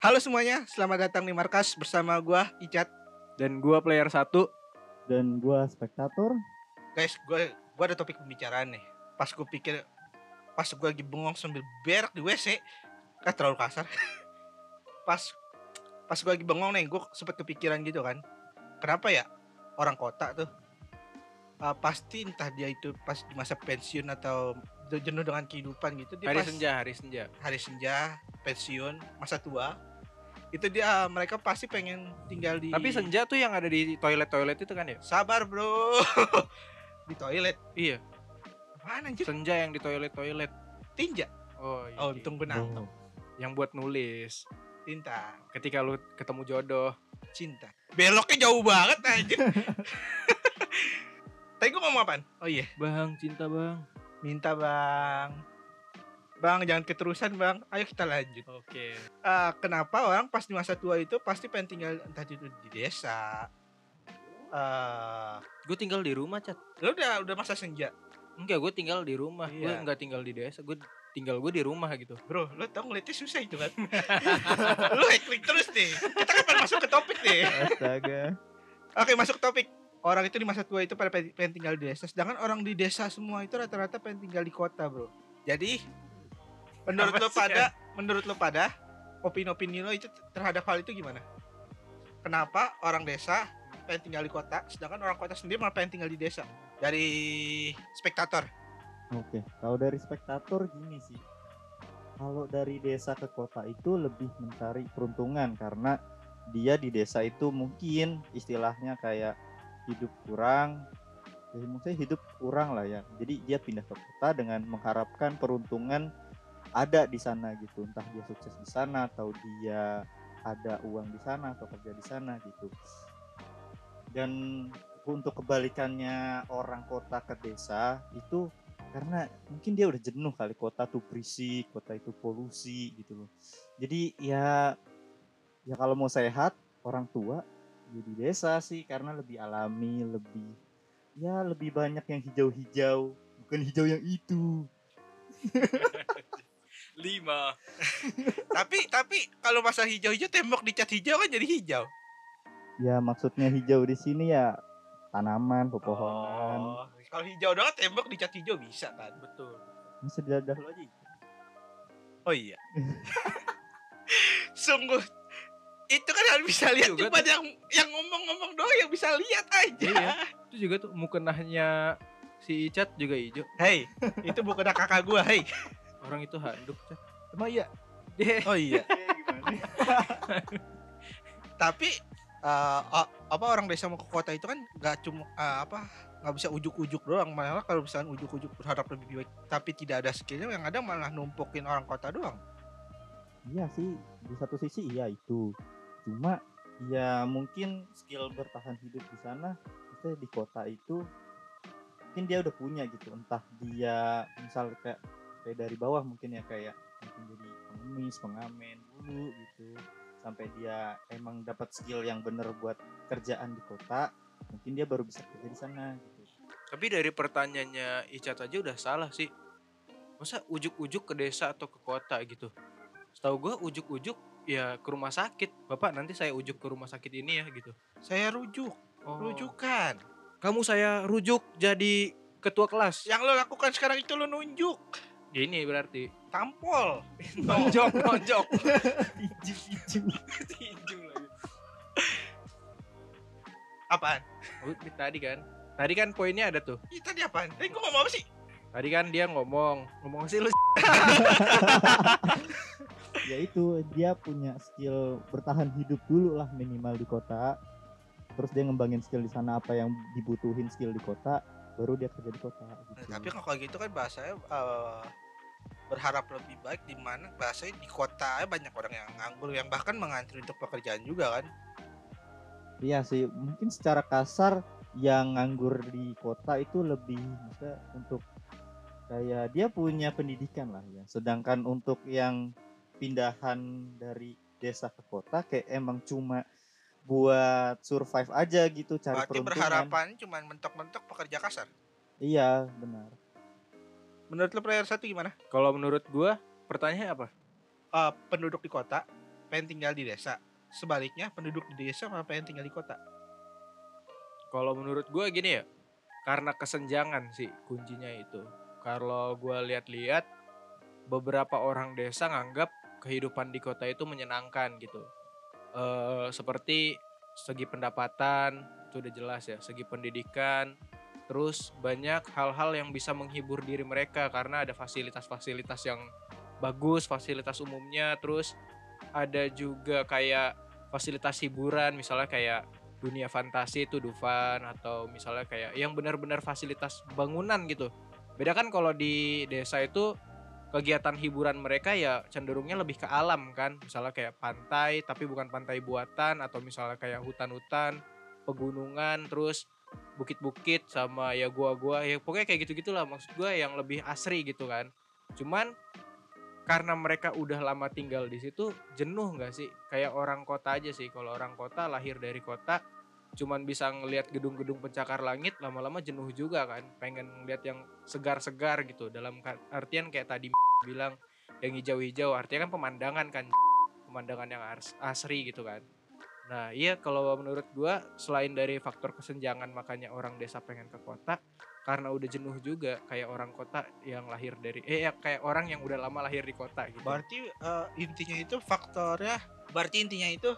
Halo semuanya, selamat datang di Markas bersama gua Icat. Dan gua player satu. dan gua spektator Guys, gua gua ada topik pembicaraan nih. Pas gua pikir pas gua lagi bengong sambil berak di WC, kan terlalu kasar. pas pas gua lagi bengong nih, gua sempet kepikiran gitu kan. Kenapa ya orang kota tuh uh, pasti entah dia itu pas di masa pensiun atau jenuh dengan kehidupan gitu dia Hari pas- senja, hari senja. hari senja, pensiun, masa tua, itu dia mereka pasti pengen tinggal di. Tapi senja tuh yang ada di toilet-toilet itu kan ya? Sabar bro, di toilet. Iya, Mana anjir? senja yang di toilet-toilet. Tinja. Oh, iya. Oh untung benar. Oh, Yang buat nulis. Tinta, Ketika lu ketemu jodoh. cinta. Beloknya jauh banget anjir. Tadi gue ngomong apaan? Oh iya, Bang, cinta bang. minta bang. Bang jangan keterusan bang. Ayo kita lanjut. Oke. Ah, kenapa orang pas di masa tua itu pasti pengen tinggal entah itu di desa. Eh, Gue tinggal di rumah, Cat. lu udah udah masa senja. Enggak, gue tinggal di rumah. Gue Iya. enggak tinggal di desa. Gue tinggal gue di rumah gitu. Bro, lo tau ngeliatnya susah itu kan? lo heklik terus nih. Kita kapan masuk ke topik nih? astaga Oke, masuk ke topik. Orang itu di masa tua itu pada pengen tinggal di desa. Sedangkan orang di desa semua itu rata-rata pengen tinggal di kota, bro. Jadi, menurut lo pada, menurut lo pada, opini-opini lo itu terhadap hal itu gimana? Kenapa orang desa pengen tinggal di kota, sedangkan orang kota sendiri malah pengen tinggal di desa? Dari spektator. oke kalau dari spektator gini sih kalau dari desa ke kota itu lebih mencari peruntungan karena dia di desa itu mungkin istilahnya kayak hidup kurang ya maksudnya hidup kurang lah ya jadi dia pindah ke kota dengan mengharapkan peruntungan ada di sana gitu. Entah dia sukses di sana atau dia ada uang di sana atau kerja di sana gitu. Dan untuk kebalikannya orang kota ke desa itu karena mungkin dia udah jenuh kali kota tuh berisik kota itu polusi gitu loh. Jadi ya ya kalau mau sehat orang tua ya desa sih karena lebih alami lebih ya lebih banyak yang hijau-hijau bukan hijau yang itu Lima. tapi tapi kalau masa hijau-hijau tembok dicat hijau kan jadi hijau. ya maksudnya hijau di sini ya tanaman pepohonan Oh, kalau hijau doang tembok dicat hijau bisa kan? Betul. bisa dadah lu aja Oh iya. Sungguh itu kan harus bisa lihat Juga cuma tuh. yang yang ngomong-ngomong doang yang bisa lihat aja. Iya. Itu juga tuh mukenahnya si Icat juga hijau. Hei, itu bukan kakak gua, hei. Orang itu handuk. Emang iya? Oh iya. Tapi o- apa orang desa mau ke kota itu kan nggak cuma eh, apa nggak bisa ujuk-ujuk doang malah kalau misalnya ujuk-ujuk berharap lebih baik tapi tidak ada skillnya yang ada malah numpukin orang kota doang Iya sih, di satu sisi iya itu. Cuma ya mungkin skill bertahan hidup di sana, maksudnya di kota itu mungkin dia udah punya gitu. Entah dia misal kayak kayak dari bawah mungkin ya kayak mungkin jadi pengemis, pengamen dulu gitu. Sampai dia emang dapat skill yang bener buat kerjaan di kota, mungkin dia baru bisa kerja di sana gitu. Tapi dari pertanyaannya Icat aja udah salah sih. Masa ujuk-ujuk ke desa atau ke kota gitu? Setahu gue ujuk-ujuk ya ke rumah sakit. Bapak nanti saya ujuk ke rumah sakit ini ya gitu. saya rujuk Oh. rujukan Kamu saya rujuk jadi ketua kelas. yang lo lakukan sekarang itu lo nunjuk Gini berarti. tampol Nonjok, nonjok. Iju, iju. Tinju lagi. apaan Oh, ini tadi kan. Tadi kan poinnya ada tuh. Ih, tadi apaan tadi gua ngomong apa sih Tadi kan dia ngomong, ngomong sih lu ya itu dia punya skill bertahan hidup dulu lah minimal di kota terus dia ngembangin skill di sana apa yang dibutuhin skill di kota baru dia kerja di kota gitu. Nah, tapi kalau gitu kan bahasanya eh, berharap lebih baik di mana bahasanya di kota banyak orang yang nganggur yang bahkan mengantri untuk pekerjaan juga kan? Iya sih mungkin secara kasar yang nganggur di kota itu lebih maksudnya untuk kayak dia punya pendidikan lah ya. Sedangkan untuk yang pindahan dari desa ke kota kayak emang cuma buat survive aja gitu cari berarti peruntungan. berharapan cuma mentok-mentok pekerja kasar? Iya benar menurut lo player satu gimana Kalau menurut gua pertanyaannya apa? Eh, penduduk di kota pengen tinggal di desa. Sebaliknya penduduk di desa malah pengen tinggal di kota. Kalau menurut gue gini ya, karena kesenjangan sih kuncinya itu. Kalau gue lihat-lihat, beberapa orang desa nganggap kehidupan di kota itu menyenangkan gitu. eh seperti segi pendapatan itu udah jelas ya, segi pendidikan, terus banyak hal-hal yang bisa menghibur diri mereka karena ada fasilitas-fasilitas yang bagus, fasilitas umumnya, terus ada juga kayak fasilitas hiburan misalnya kayak dunia fantasi itu Dufan atau misalnya kayak yang benar-benar fasilitas bangunan gitu. Beda kan kalau di desa itu kegiatan hiburan mereka ya cenderungnya lebih ke alam kan. Misalnya kayak pantai tapi bukan pantai buatan atau misalnya kayak hutan-hutan, pegunungan, terus bukit-bukit sama ya gua-gua ya pokoknya kayak gitu-gitulah maksud gua yang lebih asri gitu kan. Cuman karena mereka udah lama tinggal di situ jenuh nggak sih? Kayak orang kota aja sih kalau orang kota lahir dari kota cuman bisa ngelihat gedung-gedung pencakar langit lama-lama jenuh juga kan. Pengen ngeliat yang segar-segar gitu dalam artian kayak tadi bilang yang hijau-hijau artinya kan pemandangan kan pemandangan yang asri gitu kan nah iya kalau menurut gua selain dari faktor kesenjangan makanya orang desa pengen ke kota karena udah jenuh juga kayak orang kota yang lahir dari eh ya, kayak orang yang udah lama lahir di kota gitu Berarti eh, intinya itu faktornya berarti intinya itu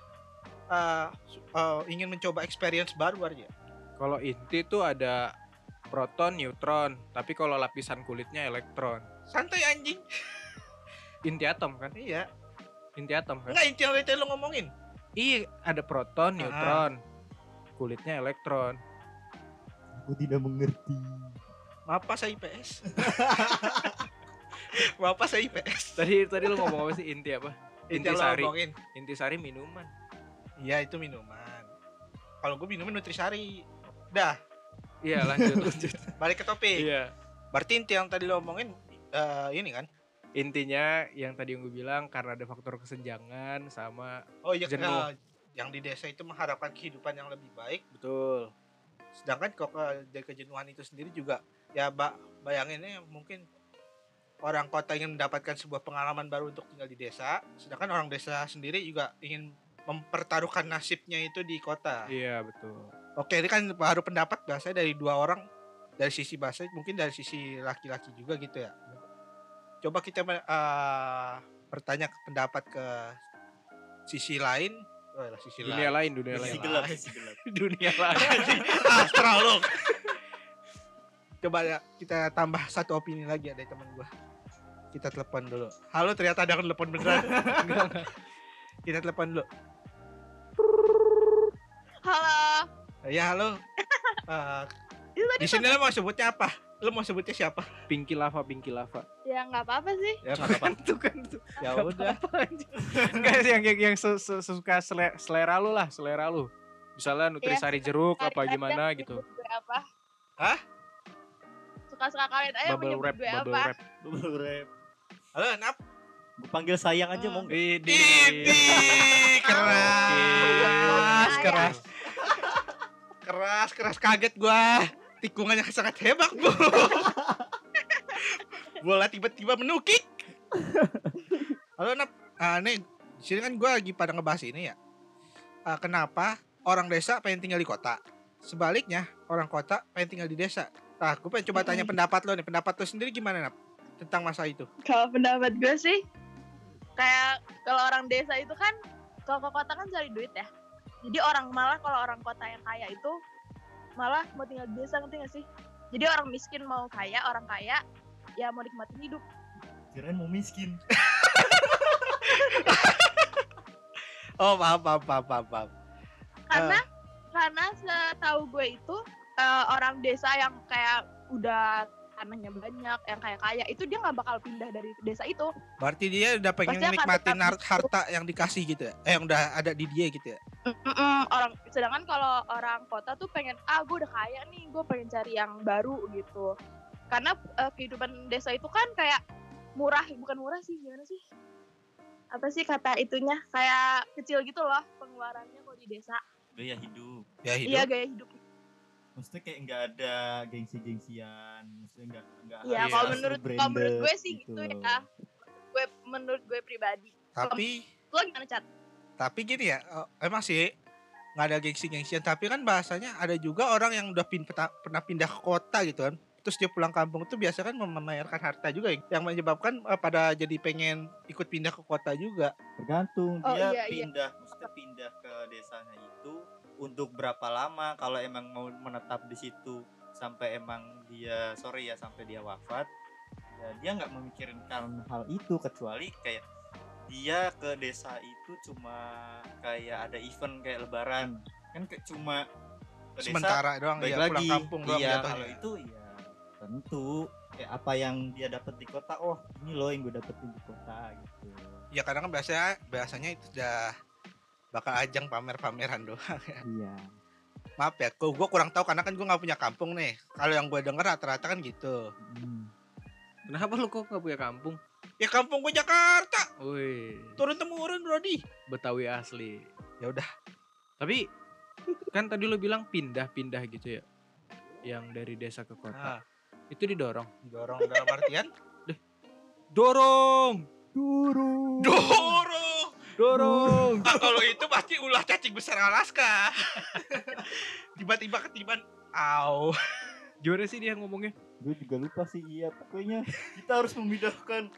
su- eh, ingin mencoba experience baru aja. Kalau inti tuh ada proton, neutron, tapi kalau lapisan kulitnya elektron. Santai anjing. Inti atom kan? Iya. Inti atom kan? Enggak inti yang tadi lo ngomongin. Iya, ada proton, neutron. Kulitnya elektron. Aku tidak mengerti. Maaf Pak, saya IPS. Maaf Pak, saya IPS. Tadi tadi lu ngomong apa sih inti apa? Inti yang lo Intisari. ngomongin. Intisari minuman. Iya itu minuman. Kalau gue minuman nutrisari. Dah, Iya, lanjut lanjut. balik ke topik. Iya. Berarti inti yang tadi lo ngomongin eh, ini kan? Intinya yang tadi yang gue bilang karena ada faktor kesenjangan sama Oh iya, Jenuh. eh, yang di desa itu mengharapkan kehidupan yang lebih baik. betul. Sedangkan kok ke- dari kejenuhan itu sendiri juga ya ba bayanginnya mungkin orang kota ingin mendapatkan sebuah pengalaman baru untuk tinggal di desa, sedangkan orang desa sendiri juga ingin mempertaruhkan nasibnya itu di kota. Iya, betul. Oke, ini kan baru pendapat bahasa dari dua orang dari sisi bahasa, mungkin dari sisi laki-laki juga gitu ya. Coba kita eh, bertanya ke pendapat ke sisi lain. Oh, lah, sisi Dunia lain. lain, dunia Sisi lain. gelap, sisi gelap. dunia lain. Astral lo. Coba ya, kita tambah satu opini lagi ya dari teman gua. Kita telepon dulu. Halo, ternyata ada yang telepon beneran. Kita telepon dulu. Halo. Ya, halo. Eh, Itu tadi di sini lo mau sebutnya apa? Lo mau sebutnya siapa? Pinky lava, pinky lava. Ya nggak apa-apa sih. Ya, nggak apa-apa. Tuh kan tuh. Ya udah. Enggak yang yang, yang se- se- suka sele- selera lu lah, selera lu. Misalnya nutrisari jeruk apa gimana aja gitu. menyebut gue apa? Hah? Suka-suka kalian aja Bubble wrap, bubble apa? wrap. Bubble wrap. Halo, Nap. Panggil sayang aja Hmm. mau nggak? Idi. Idi, keras, keras, keras, keras, kaget gua. Tikungannya sangat hebat, Bu. Bola tiba-tiba menukik. Halo, Nap. Ah, nih, di sini kan gua lagi pada ngebahas ini ya. Ah, kenapa orang desa pengen tinggal di kota? Sebaliknya, orang kota pengen tinggal di desa. Nah, gue pengen coba tanya pendapat lo nih. Pendapat lo sendiri gimana, Nap? Tentang masa itu. Kalau pendapat gue sih, kayak kalau orang desa itu kan, kalau ke kota kan cari duit ya. Jadi orang malah kalau orang kota yang kaya itu malah mau tinggal di desa ngerti gak sih? Jadi orang miskin mau kaya, orang kaya ya mau nikmatin hidup. Kirain mau miskin. Oh, paham, paham, paham, paham, paham. Karena karena setahu gue itu eh, orang desa yang kayak udah tanahnya banyak, yang kaya kaya itu dia nggak bakal pindah dari desa itu. Berarti dia udah pengen Pasti nikmatin harta yang dikasih gitu ya? Eh, yang udah ada di dia gitu ya? Mm-mm, orang sedangkan kalau orang kota tuh pengen ah gue udah kaya nih gue pengen cari yang baru gitu karena eh, kehidupan desa itu kan kayak murah bukan murah sih gimana sih apa sih kata itunya kayak kecil gitu loh pengeluarannya kalau di desa Gaya hidup. Ya hidup. iya gaya hidup Maksudnya kayak nggak ada gengsi-gengsian. Maksudnya nggak nggak Iya, harus kalau menurut- kalau menurut gue sih gitu loh. ya. gue menurut gue pribadi Tapi lo gimana cat tapi gini ya eh, emang sih nggak ada gengsi-gengsian tapi kan bahasanya ada juga orang yang udah pin, peta- pernah pindah ke kota gitu kan terus dia pulang kampung itu biasa kan memamerkan harta juga ya, yang menyebabkan eh, pada jadi pengen ikut pindah ke kota juga. Tergantung. Oh, dia iya, iya. pindah mesti pindah ke desanya itu untuk berapa lama? Kalau emang mau menetap di situ sampai emang dia sorry ya sampai dia wafat ya dia nggak memikirkan hal itu kecuali kayak dia ke desa itu cuma kayak ada event kayak lebaran. Kan kayak cuma ke desa sementara doang ya lagi pulang kampung doang iya kalau itu ya tentu kayak apa yang dia dapat di kota oh ini loh yang gue dapetin di kota gitu ya kadang kan biasanya biasanya itu udah bakal ajang pamer-pameran doang iya maaf ya gue kurang tahu karena kan gue nggak punya kampung nih kalau yang gue denger rata-rata kan gitu Hmm. Kenapa lu kok gak punya kampung? ya kampung gue Jakarta Wih, turun temurun Brody Betawi asli. ya udah Tapi kan tadi lu bilang pindah-pindah gitu ya. Yang dari desa ke kota. nah, Itu didorong. dorong dalam artian Dorong. Turu. dorong Dorong. Ah, kalau itu pasti ulah cacing besar Alaska tiba-tiba ketiban Au. Gimana sih dia ngomongnya? Gue juga lupa sih iya pokoknya kita harus memindahkan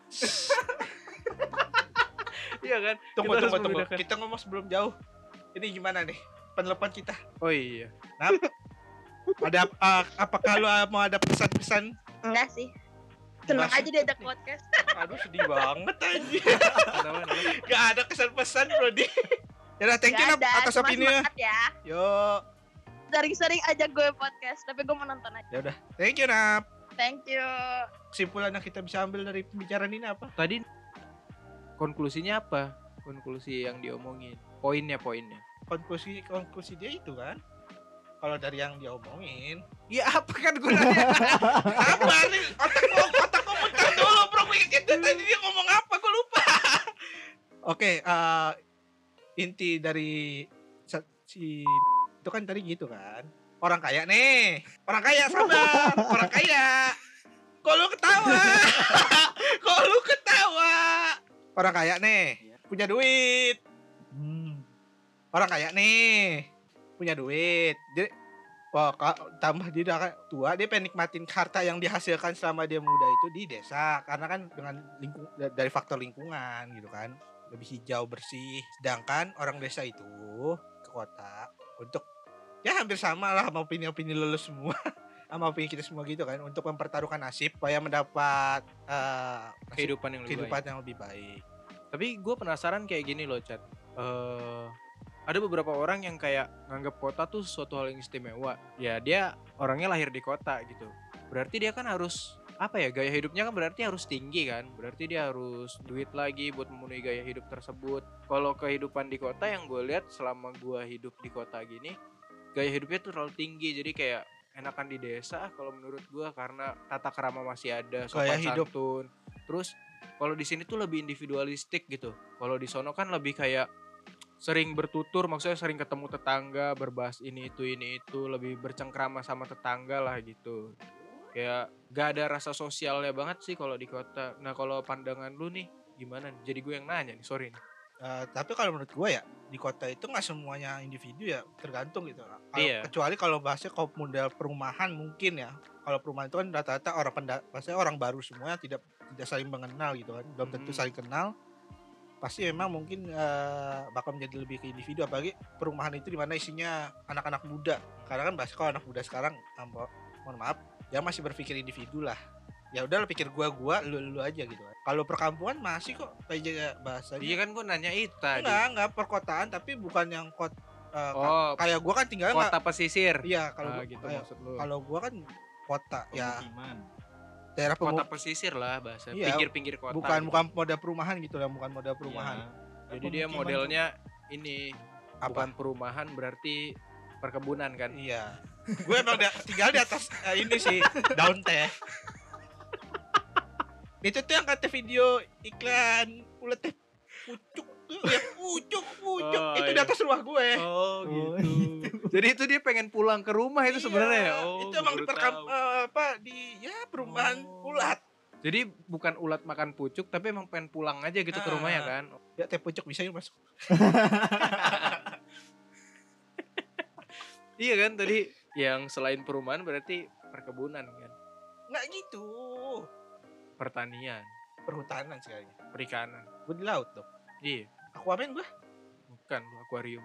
Iya kan? Tunggu, Kita tunggu, tunggu. Kita ngomong sebelum jauh. Ini gimana nih? Penelpon kita. Oh iya. Ada uh, apakah lu uh, mau ada pesan-pesan? Enggak sih. Bahasa- aja diajak podcast. Aduh sedih banget aja. Gak ada kesan-pesan, Bro. Di. Ya udah, thank you ada, atas opini ya. Yo, Sering-sering ajak gue podcast, tapi gue mau nonton aja. ya udah. Thank you, Nap. Thank you. Kesimpulan yang kita bisa ambil dari pembicaraan ini apa? Tadi konklusinya apa? Konklusi yang diomongin. Poinnya, poinnya. Konklusi konklusi dia itu kan. Kalau dari yang dia omongin, Ya apa kan gunanya? apa nih? Otak gua, otak gua muter dulu, Bro. Inget tadi dia ngomong apa, gua lupa. Oke, eh, inti dari si itu kan tadi gitu kan. Orang kaya nih. Orang kaya sabar. Orang kaya. Kok lu ketawa? Kok lu ketawa? Orang kaya nih, punya duit. hmm. Orang kaya nih, punya duit. Dia Wah, ka- tambah dia udah tua, dia pengen nikmatin harta yang dihasilkan selama dia muda itu di desa. Karena kan dengan lingkung da- dari faktor lingkungan gitu kan, lebih hijau bersih. Sedangkan orang desa itu ke kota untuk ya hampir sama lah sama opini-opini lulus semua, sama opini kita semua gitu kan, untuk mempertaruhkan nasib supaya mendapat eh, nasib- Kehidupan yang lebih kehidupan baik. yang lebih baik. Tapi gue penasaran kayak gini loh, Chat. Eh, ada beberapa orang yang kayak nganggap kota tuh suatu hal yang istimewa. Ya dia orangnya lahir di kota gitu. Berarti dia kan harus apa ya gaya hidupnya kan berarti harus tinggi kan. Berarti dia harus duit lagi buat memenuhi gaya hidup tersebut. Kalau kehidupan di kota yang gue lihat selama gue hidup di kota gini, gaya hidupnya tuh terlalu tinggi. Jadi kayak enakan di desa kalau menurut gue karena tata kerama masih ada, sopan Gaya hidup. santun. Terus kalau di sini tuh lebih individualistik gitu. Kalau di sono kan lebih kayak sering bertutur, maksudnya sering ketemu tetangga, berbahas ini itu ini itu, lebih bercengkrama sama tetangga lah gitu. Kayak gak ada rasa sosialnya banget sih kalau di kota. Nah kalau pandangan lu nih gimana? Jadi gue yang nanya nih, sorry nih. Eh, tapi kalau menurut gue ya di kota itu nggak semuanya individu ya tergantung gitu. Kalau- Iya. Kecuali kalau bahasnya kalau model perumahan mungkin ya. Kalau perumahan itu kan rata-rata orang penda, maksudnya orang baru semuanya tidak tidak saling mengenal gitu kan. Belum tentu saling kenal. Pasti memang mungkin eh, bakal menjadi lebih ke individu apalagi perumahan itu di mana isinya anak-anak muda. Karena kan bahasa kalau anak muda sekarang mo- mohon maaf ya masih berpikir individu lah. Ya udah lo pikir gua gua lu lu aja gitu kan. Kalau perkampungan masih kok kayak bahasanya. Iya kan gue nanya itu. Enggak, enggak perkotaan tapi bukan yang kot ka- Oh, kayak gua kan tinggal kota pesisir. iya kalau Ah, gua- gitu kayak- maksud lu. kalau gua kan kota ya daerah Kota pemu- pesisir lah bahasa. Iya, Pinggir-pinggir kota. bukan gitu. bukan moda perumahan gitu lah bukan moda perumahan Iya. Jadi dia modelnya ini apa bukan perumahan berarti perkebunan kan. iya gue emang da- tinggal di atas eh, ini sih daun teh itu tuh yang kata video iklan ulet teh pucuk ya pucuk pucuk Oh, itu di iya. atas rumah gue Oh Oh, gitu. Jadi itu dia pengen pulang ke rumah itu Iya, sebenarnya ya. Oh, itu emang di perkam tahu. eh, apa di ya perumahan Oh. ulat Jadi bukan ulat makan pucuk tapi emang pengen pulang aja gitu ke rumahnya Ah. kan. Ya teh pucuk bisa yuk masuk. Iya kan tadi yang selain perumahan berarti perkebunan kan, Nggak gitu. pertanian, Perhutanan sekali. perikanan. Gue di laut dong. Iya. Aquaman gue? Bukan, akuarium.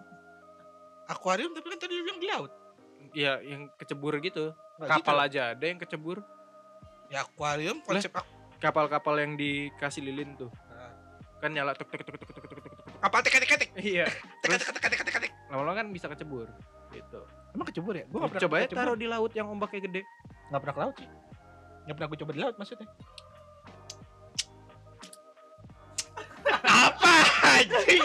akuarium tapi kan tadi yang di laut. Iya, yang kecebur gitu. Nggak gitu kapal gitu. aja ada yang kecebur. Ya akuarium konsep kapal-kapal yang dikasih lilin tuh. Nah. Kan nyala tek tek tek tek tek tek tek. Kapal tek tek tek. Iya. Tek tek tek tek tek tek. Lama-lama kan bisa kecebur gitu. Emang kecebur ya? Gua enggak hmm, pernah. Coba ya taruh di laut yang ombaknya gede. Enggak pernah ke laut sih. Enggak pernah gua coba di laut maksudnya. Anjing?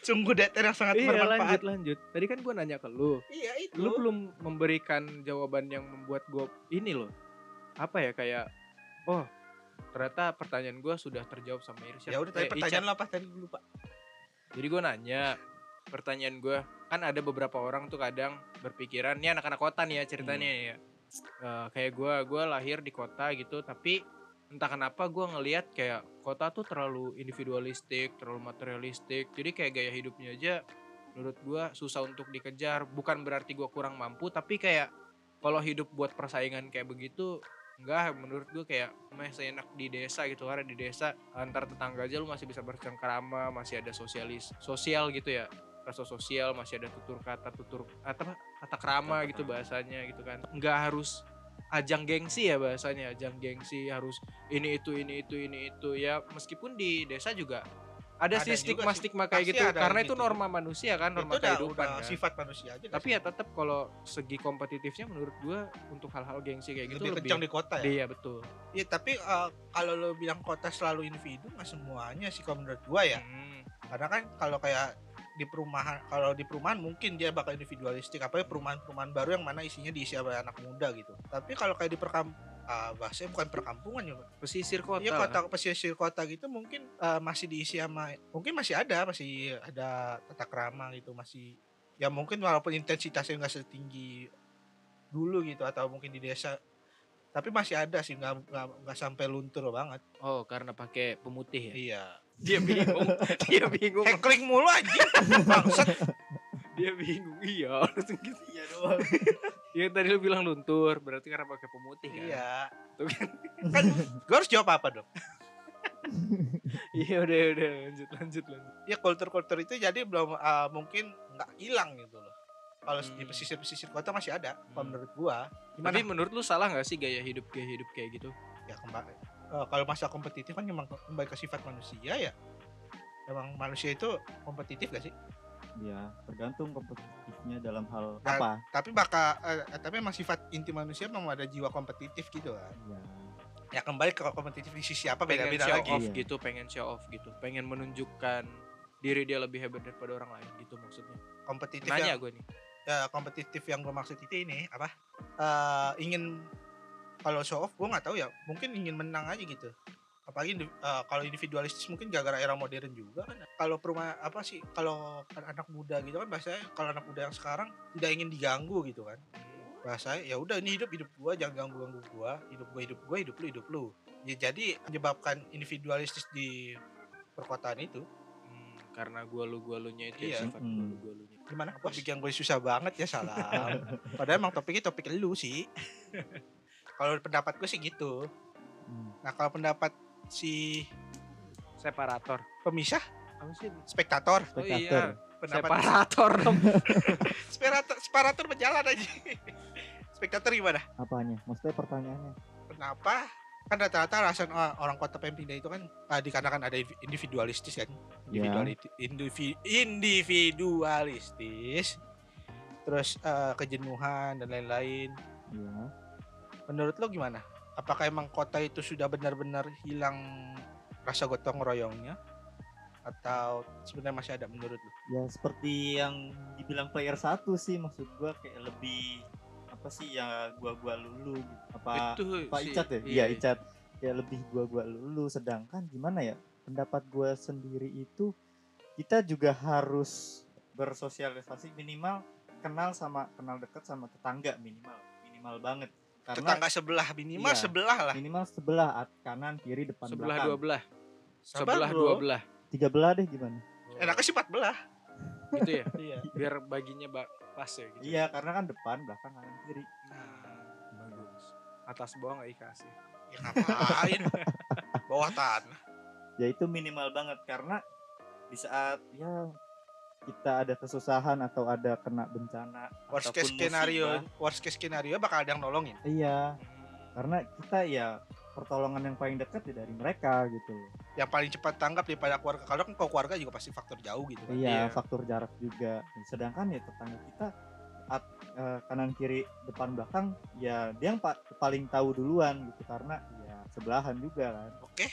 Sungguh dater yang sangat Iya, lanjut bermanfaat. lanjut. Tadi kan gua nanya ke lu. Iya itu. Lu belum memberikan jawaban yang membuat gua ini loh. Apa ya kayak oh, ternyata pertanyaan gua sudah terjawab sama Irsyad. Ya udah tadi Eh, pertanyaan lo apa tadi gue lupa. Jadi gue nanya, pertanyaan gue kan ada beberapa orang tuh kadang berpikiran, ini anak-anak kota nih ya ceritanya Hmm. ya. Eh, kayak gue, gue lahir di kota gitu, tapi entah kenapa gue ngelihat kayak kota tuh terlalu individualistik, terlalu materialistik. Jadi kayak gaya hidupnya aja menurut gue susah untuk dikejar. Bukan berarti gue kurang mampu, tapi kayak kalau hidup buat persaingan kayak begitu enggak menurut gue kayak masih enak di desa gitu karena di desa antar tetangga aja lu masih bisa bercengkrama masih ada sosialis sosial gitu ya rasa sosial masih ada tutur kata tutur apa kata krama gitu bahasanya gitu kan nggak harus ajang gengsi ya bahasanya ajang gengsi harus ini itu ini itu ini itu ya meskipun di desa juga ada, Ada sih stigma sih. stigma kayak Pasti gitu karena gitu itu juga. norma manusia kan norma itu udah, kehidupan udah kan sifat manusia aja. tapi ya tetap kalau segi kompetitifnya menurut gua untuk hal-hal gengsi kayak gitu lebih lebih kencang di kota ya. iya betul Iya tapi eh, kalau lo bilang kota selalu individu nggak semuanya sih kalau menurut gua ya. Hmm. Karena kan kalau kayak di perumahan kalau di perumahan mungkin dia bakal individualistik apa perumahan-perumahan baru yang mana isinya diisi oleh anak muda gitu. Tapi kalau kayak di perkamp ah, bahasanya bukan perkampungan ya, pesisir kota Iya lah. kota pesisir kota gitu mungkin eh, masih diisi sama mungkin masih ada masih ada tata krama gitu masih ya mungkin walaupun intensitasnya nggak setinggi dulu gitu atau mungkin di desa tapi masih ada sih nggak nggak sampai luntur banget Oh, karena pakai pemutih ya. iya Dia bingung. dia bingung. heckling mulu anjing bangsat dia bingung. Iya, langsung gitu iya doang. Iya tadi lu bilang luntur, berarti karena pakai pemutih kan. iya Tuh kan. kan gue harus jawab apa dong Iya udah udah lanjut lanjut lanjut. ya kultur-kultur itu jadi belum eh, mungkin nggak hilang gitu loh kalau di Hmm. pesisir-pesisir kota masih ada kalau Hmm. menurut gua gimana Tapi menurut lu salah nggak sih gaya hidup gaya hidup kayak gitu? ya kembali eh, kalau masa kompetitif kan memang kembali ke sifat manusia ya. Emang manusia itu kompetitif gak sih? Ya tergantung kompetitifnya dalam hal Dan- apa. tapi bakal eh, tapi emang sifat inti manusia memang ada jiwa kompetitif gitu kan? Ya ya kembali ke kompetitif di sisi apa Pengen beda-beda show lagi. off Iya. gitu, pengen show off gitu, pengen menunjukkan diri dia lebih hebat daripada orang lain gitu maksudnya. kompetitif Nanya yang gue nih. ya, kompetitif yang gue maksud itu ini apa? Eh, ingin kalau show off gue nggak tahu ya mungkin ingin menang aja gitu. Apalagi eh, kalau individualistis mungkin gara-gara era modern juga kan. Kalau perumah apa sih kalau anak muda gitu kan bahasanya kalau anak muda yang sekarang tidak ingin diganggu gitu kan. Bahasa ya udah ini hidup hidup gua jangan ganggu ganggu gua. Hidup gua hidup gua hidup lu hidup lu. Ya jadi menyebabkan individualistis di perkotaan itu. Hmm, karena gua lu gua lunya itu Iya. ya sifat Hmm. gua lu gua lunya. gimana topik yang gue susah banget ya salah padahal emang topiknya topik lu sih kalau pendapat gue sih gitu. Hmm. nah kalau pendapat si Separator. pemisah? Apa sih? spektator. Oh Spectator. iya, pendapat separator dong. separator separator berjalan aja. Spektator gimana? Apanya? Maksudnya pertanyaannya? Kenapa? Kan rata-rata alasan oh, orang kota pindah itu kan ah, dikarenakan ada individualistis kan? Individualiti, indivi- individualistis. Terus eh, kejenuhan dan lain-lain. Ya menurut lo gimana? Apakah emang kota itu sudah benar-benar hilang rasa gotong royongnya? Atau sebenarnya masih ada menurut lo? Ya seperti yang dibilang player satu sih maksud gua kayak lebih apa sih ya gua gua lulu gitu. apa itu Pak si- Icat ya? iya. Icat. Ya lebih gua gua lulu. Sedangkan gimana ya pendapat gua sendiri itu kita juga harus bersosialisasi minimal kenal sama kenal dekat sama tetangga minimal. Minimal banget karena tetangga sebelah minimal Iya. sebelah lah minimal sebelah at- kanan kiri depan Sebelah belakang dua belah. Sabar, Sebelah bro. dua belah. tiga belah deh gimana enaknya sih empat belah Gitu ya. iya Biar baginya ba- pas ya gitu. iya karena kan depan belakang kanan kiri Nah, bagus. Atas bawah nggak dikasih. ya ngapain bawah tanah ya itu minimal banget karena di saat ya kita ada kesusahan atau ada kena bencana worst case skenario musibah, worst case skenario bakal ada yang nolongin. Iya. Hmm. karena kita ya pertolongan yang paling dekat ya dari mereka gitu. Loh yang paling cepat tanggap daripada keluarga. Kalau kan kalau keluarga juga pasti faktor jauh gitu kan. Iya Iya. faktor jarak juga. Sedangkan ya tetangga kita at- eh, kanan kiri depan belakang ya dia yang pa- paling tahu duluan gitu. Karena ya sebelahan juga kan. Oke.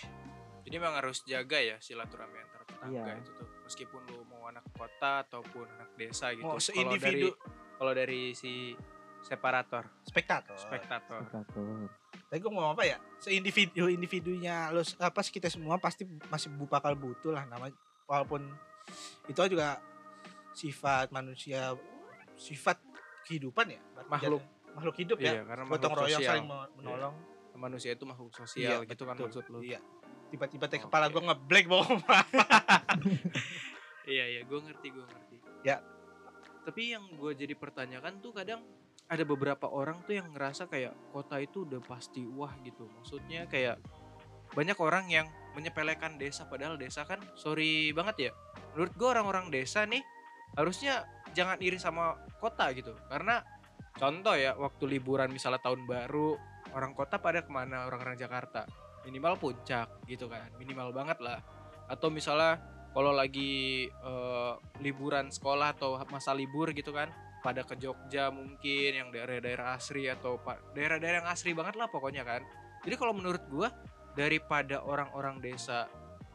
Jadi memang harus jaga ya silaturahmi antar tetangga Iya. itu tuh. Meskipun lu mau anak kota ataupun anak desa gitu. Mau Kalau seindividu- dari kalau dari si separator, spektator spektator. Spekulator. tapi gue mau apa ya seindividu individunya lo apa sih kita semua pasti masih bakal butuh lah nama walaupun itu juga sifat manusia sifat kehidupan ya Makhluk. makhluk hidup Iya, ya karena gotong makhluk royong sosial. saling men- menolong Manusia itu makhluk sosial gitu kan betul. maksud lu. iya tiba-tiba teh kepala gue ngeblank bohong Iya iya, gue ngerti gue ngerti. Ya. Tapi yang gue jadi pertanyakan tuh kadang ada beberapa orang tuh yang ngerasa kayak kota itu udah pasti wah gitu. Maksudnya kayak banyak orang yang menyepelekan desa padahal desa kan sorry banget ya. Menurut gue orang-orang desa nih harusnya jangan iri sama kota gitu. Karena contoh ya waktu liburan misalnya tahun baru orang kota pada ke mana orang-orang Jakarta minimal puncak gitu kan minimal banget lah. Atau misalnya kalau lagi eh, liburan sekolah atau masa libur gitu kan pada ke Jogja mungkin yang daerah-daerah asri atau daerah-daerah yang asri banget lah pokoknya kan. Jadi kalau menurut gua daripada orang-orang desa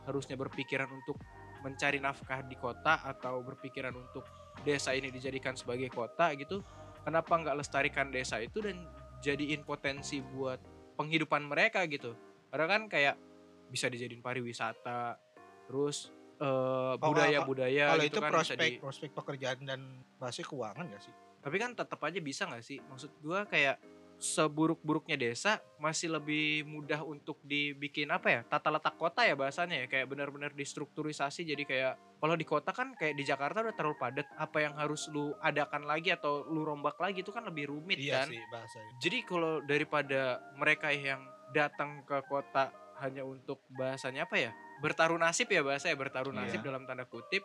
harusnya berpikiran untuk mencari nafkah di kota atau berpikiran untuk desa ini dijadikan sebagai kota gitu kenapa nggak lestarikan desa itu dan jadiin potensi buat penghidupan mereka gitu karena kan kayak bisa dijadiin pariwisata terus eh, kalau- budaya-budaya kalau gitu itu kan bisa prospek di prospek pekerjaan dan bahasa keuangan gak sih? Tapi kan tetap aja bisa nggak sih? Maksud gua kayak seburuk-buruknya desa masih lebih mudah untuk dibikin apa ya tata letak kota ya bahasanya ya kayak benar-benar distrukturisasi. Jadi kayak kalau di kota kan kayak di Jakarta udah terlalu padat apa yang harus lu adakan lagi atau lu rombak lagi itu kan lebih rumit iya kan? sih bahasanya. Jadi kalau daripada mereka yang datang ke kota hanya untuk bahasanya apa ya? Bertaruh nasib ya bahasa ya bertaruh Iya. nasib dalam tanda kutip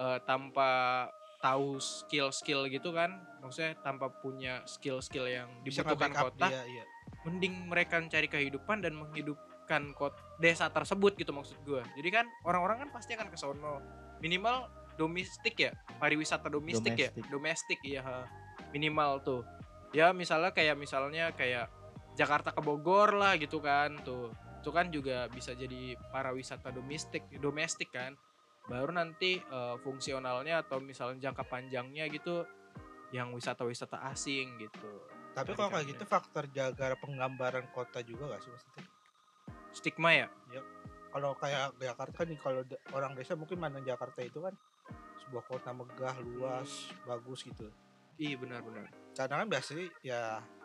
eh, tanpa tahu skill-skill gitu kan. Maksudnya tanpa punya skill-skill yang dibutuhkan kota dia iya. mending mereka mencari kehidupan dan menghidupkan kot desa tersebut gitu maksud gue jadi kan orang-orang kan pasti akan ke sono. Minimal domestik ya pariwisata domestik ya? Domestik. iya ha. minimal tuh. Ya misalnya kayak misalnya kayak Jakarta ke Bogor lah gitu kan tuh. Itu kan juga bisa jadi para wisata domestik domestik kan. Baru nanti eh, fungsionalnya atau misalnya jangka panjangnya gitu yang wisata-wisata asing gitu. Tapi kalau kayak gitu faktor jaga penggambaran kota juga gak sih maksudnya? Stigma ya? Kalau kayak Jakarta kan kalau orang desa mungkin mandang Jakarta itu kan sebuah kota megah luas bagus gitu. Iya benar-benar. Karena kan biasanya ya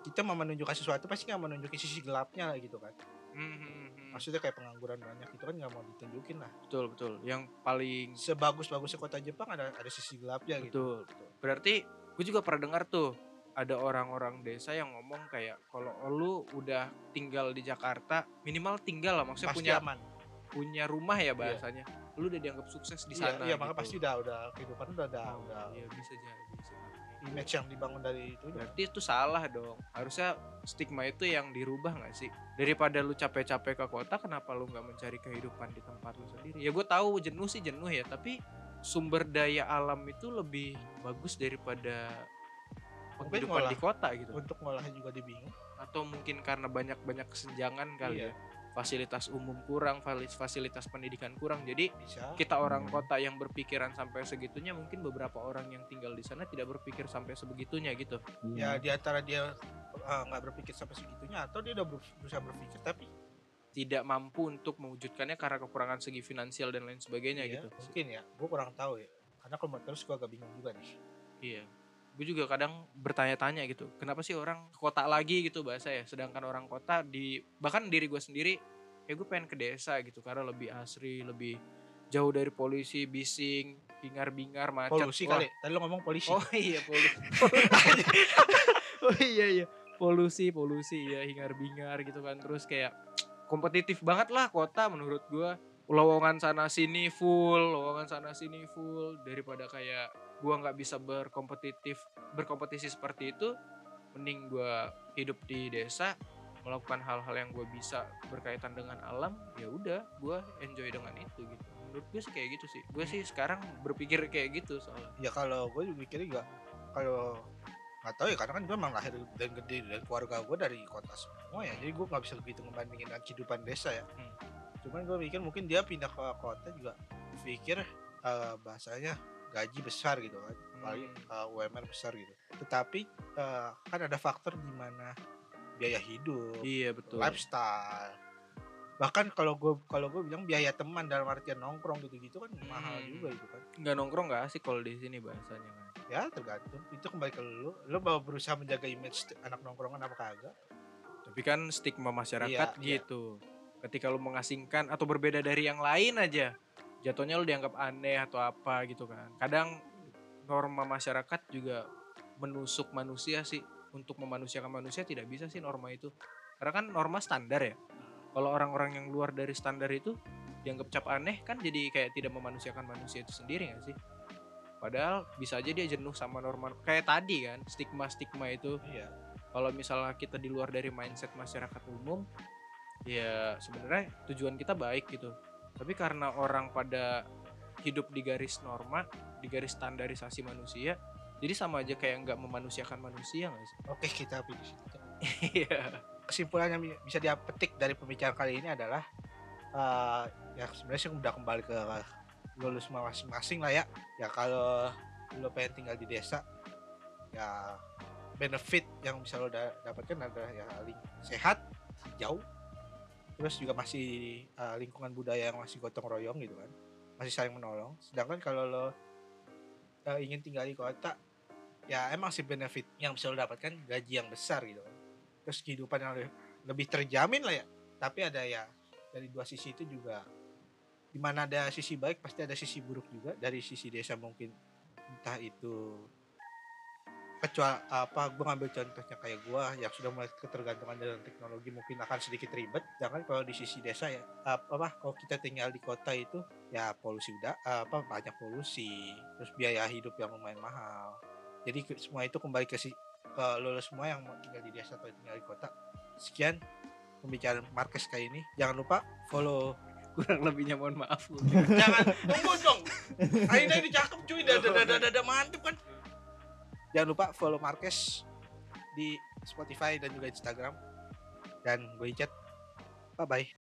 kita mau menunjukkan sesuatu pasti nggak menunjukin sisi gelapnya lah gitu kan Hmm, maksudnya kayak pengangguran banyak itu kan nggak mau ditunjukin lah betul betul. Yang paling sebagus bagusnya kota Jepang ada ada sisi gelapnya gitu betul. Berarti gue juga pernah dengar tuh ada orang-orang desa yang ngomong kayak kalau lu udah tinggal di Jakarta minimal tinggal lah maksudnya pasti punya aman punya rumah ya bahasanya. Lu udah dianggap sukses di iya, sana. iya makanya gitu. pasti udah udah kehidupan udah udah, Oh, udah Iya bisa jadi bisa jadi. Image yang dibangun dari itu Berarti itu salah dong. Harusnya stigma itu yang dirubah nggak sih? Daripada lu capek-capek ke kota, kenapa lu nggak mencari kehidupan di tempat lu sendiri? Ya gue tahu jenuh sih jenuh ya, tapi sumber daya alam itu lebih bagus daripada penghidupan ngolah. di kota gitu. untuk ngolahnya juga dibingung Atau mungkin karena banyak-banyak kesenjangan kali Iya. ya. Fasilitas umum kurang, fasilitas pendidikan kurang. Jadi bisa kita orang Hmm. kota yang berpikiran sampai segitunya, mungkin beberapa orang yang tinggal di sana tidak berpikir sampai sebegitunya gitu. ya Iya. di antara dia uh, nggak berpikir sampai segitunya atau dia udah ber- berusaha berpikir tapi tidak mampu untuk mewujudkannya karena kekurangan segi finansial dan lain sebagainya iya, gitu. mungkin ya gue kurang tahu ya karena kalau mau terus gue agak bingung juga nih Iya. Gue juga kadang bertanya-tanya gitu kenapa sih orang ke kota lagi? Gitu bahasa ya. Sedangkan orang kota di bahkan diri gue sendiri ya gue pengen ke desa gitu karena lebih asri lebih jauh dari polisi bising bingar bingar macet. Polusi Wah, kali. Tadi lo ngomong polisi. oh iya polusi. Oh iya iya. Polusi polusi ya hingar bingar gitu kan. Terus kayak kompetitif banget lah kota menurut gua lowongan sana sini full lowongan sana sini full daripada kayak gua nggak bisa berkompetitif berkompetisi seperti itu mending gua hidup di desa melakukan hal-hal yang gue bisa berkaitan dengan alam ya udah gua enjoy dengan itu gitu. Menurut gue sih kayak gitu sih. Gue sih sekarang berpikir kayak gitu soalnya. Ya kalau gue juga mikirnya juga kalau nggak tahu ya karena kan gue emang lahir dan gede dan keluarga gue dari kota semua ya jadi gue nggak bisa begitu ngebandingin dengan kehidupan desa ya. Hmm. Cuman gue mikir mungkin dia pindah ke kota juga pikir eh, bahasanya gaji besar gitu kan apalagi Hmm. eh, UMR besar gitu. Tetapi eh, kan ada faktor di mana biaya hidup iya betul. lifestyle. Bahkan kalau gue kalau gue bilang biaya teman dalam artian nongkrong gitu gitu kan mahal Hmm. juga gitu kan. Nggak nongkrong nggak asik kalau di sini bahasanya kan? Ya tergantung. Itu kembali ke lu. Lu mau berusaha menjaga image anak nongkrongan apa kagak? Tapi kan stigma masyarakat Iya, iya. Ketika lu mengasingkan atau berbeda dari yang lain aja jatuhnya lu dianggap aneh atau apa gitu kan. Kadang norma masyarakat juga menusuk manusia sih. Untuk memanusiakan manusia tidak bisa sih norma itu. Karena kan norma standar ya. Kalau orang-orang yang luar dari standar itu dianggap cap aneh kan jadi kayak tidak memanusiakan manusia itu sendiri gak sih? Padahal bisa aja dia jenuh sama norma. Kayak tadi kan stigma-stigma itu. Iya. Kalau misalnya kita di luar dari mindset masyarakat umum ya sebenarnya tujuan kita baik gitu. Tapi karena orang pada hidup di garis norma di garis standarisasi manusia jadi sama aja kayak nggak memanusiakan manusia nggak sih? Oke kita habis situ. Iya. Kesimpulan yang bi- bisa dia petik dari pembicaraan kali ini adalah eh ya sebenarnya sih udah kembali ke lu semua masing-masing lah ya. Ya kalau lo pengen tinggal di desa ya benefit yang bisa lo da- dapatkan adalah ya sehat hijau terus juga masih eh, lingkungan budaya yang masih gotong royong gitu kan. Masih saling menolong. Sedangkan kalau lo eh, ingin tinggal di kota ya emang sih benefit yang bisa lo dapatkan gaji yang besar gitu kan. Terus kehidupan yang lebih, lebih terjamin lah ya. Tapi ada ya dari dua sisi itu juga di mana ada sisi baik pasti ada sisi buruk juga. Dari sisi desa mungkin entah itu kecuali apa gue ngambil contohnya kayak gue yang sudah mulai ketergantungan dengan teknologi mungkin akan sedikit ribet. Jangan kalau di sisi desa ya apa, apa kalau kita tinggal di kota itu ya polusi udah apa banyak polusi. Terus biaya hidup yang lumayan mahal. Jadi semua itu kembali ke si ke lo semua yang mau tinggal di desa atau tinggal di kota. Sekian pembicaraan Marquez kali ini. Jangan lupa follow. Kurang lebihnya mohon maaf jangan tunggu dong. Aina ini cakep cuy. Dada dada dada mantep kan jangan lupa follow Marquez di Spotify dan juga Instagram. Dan gue Icat. Bye bye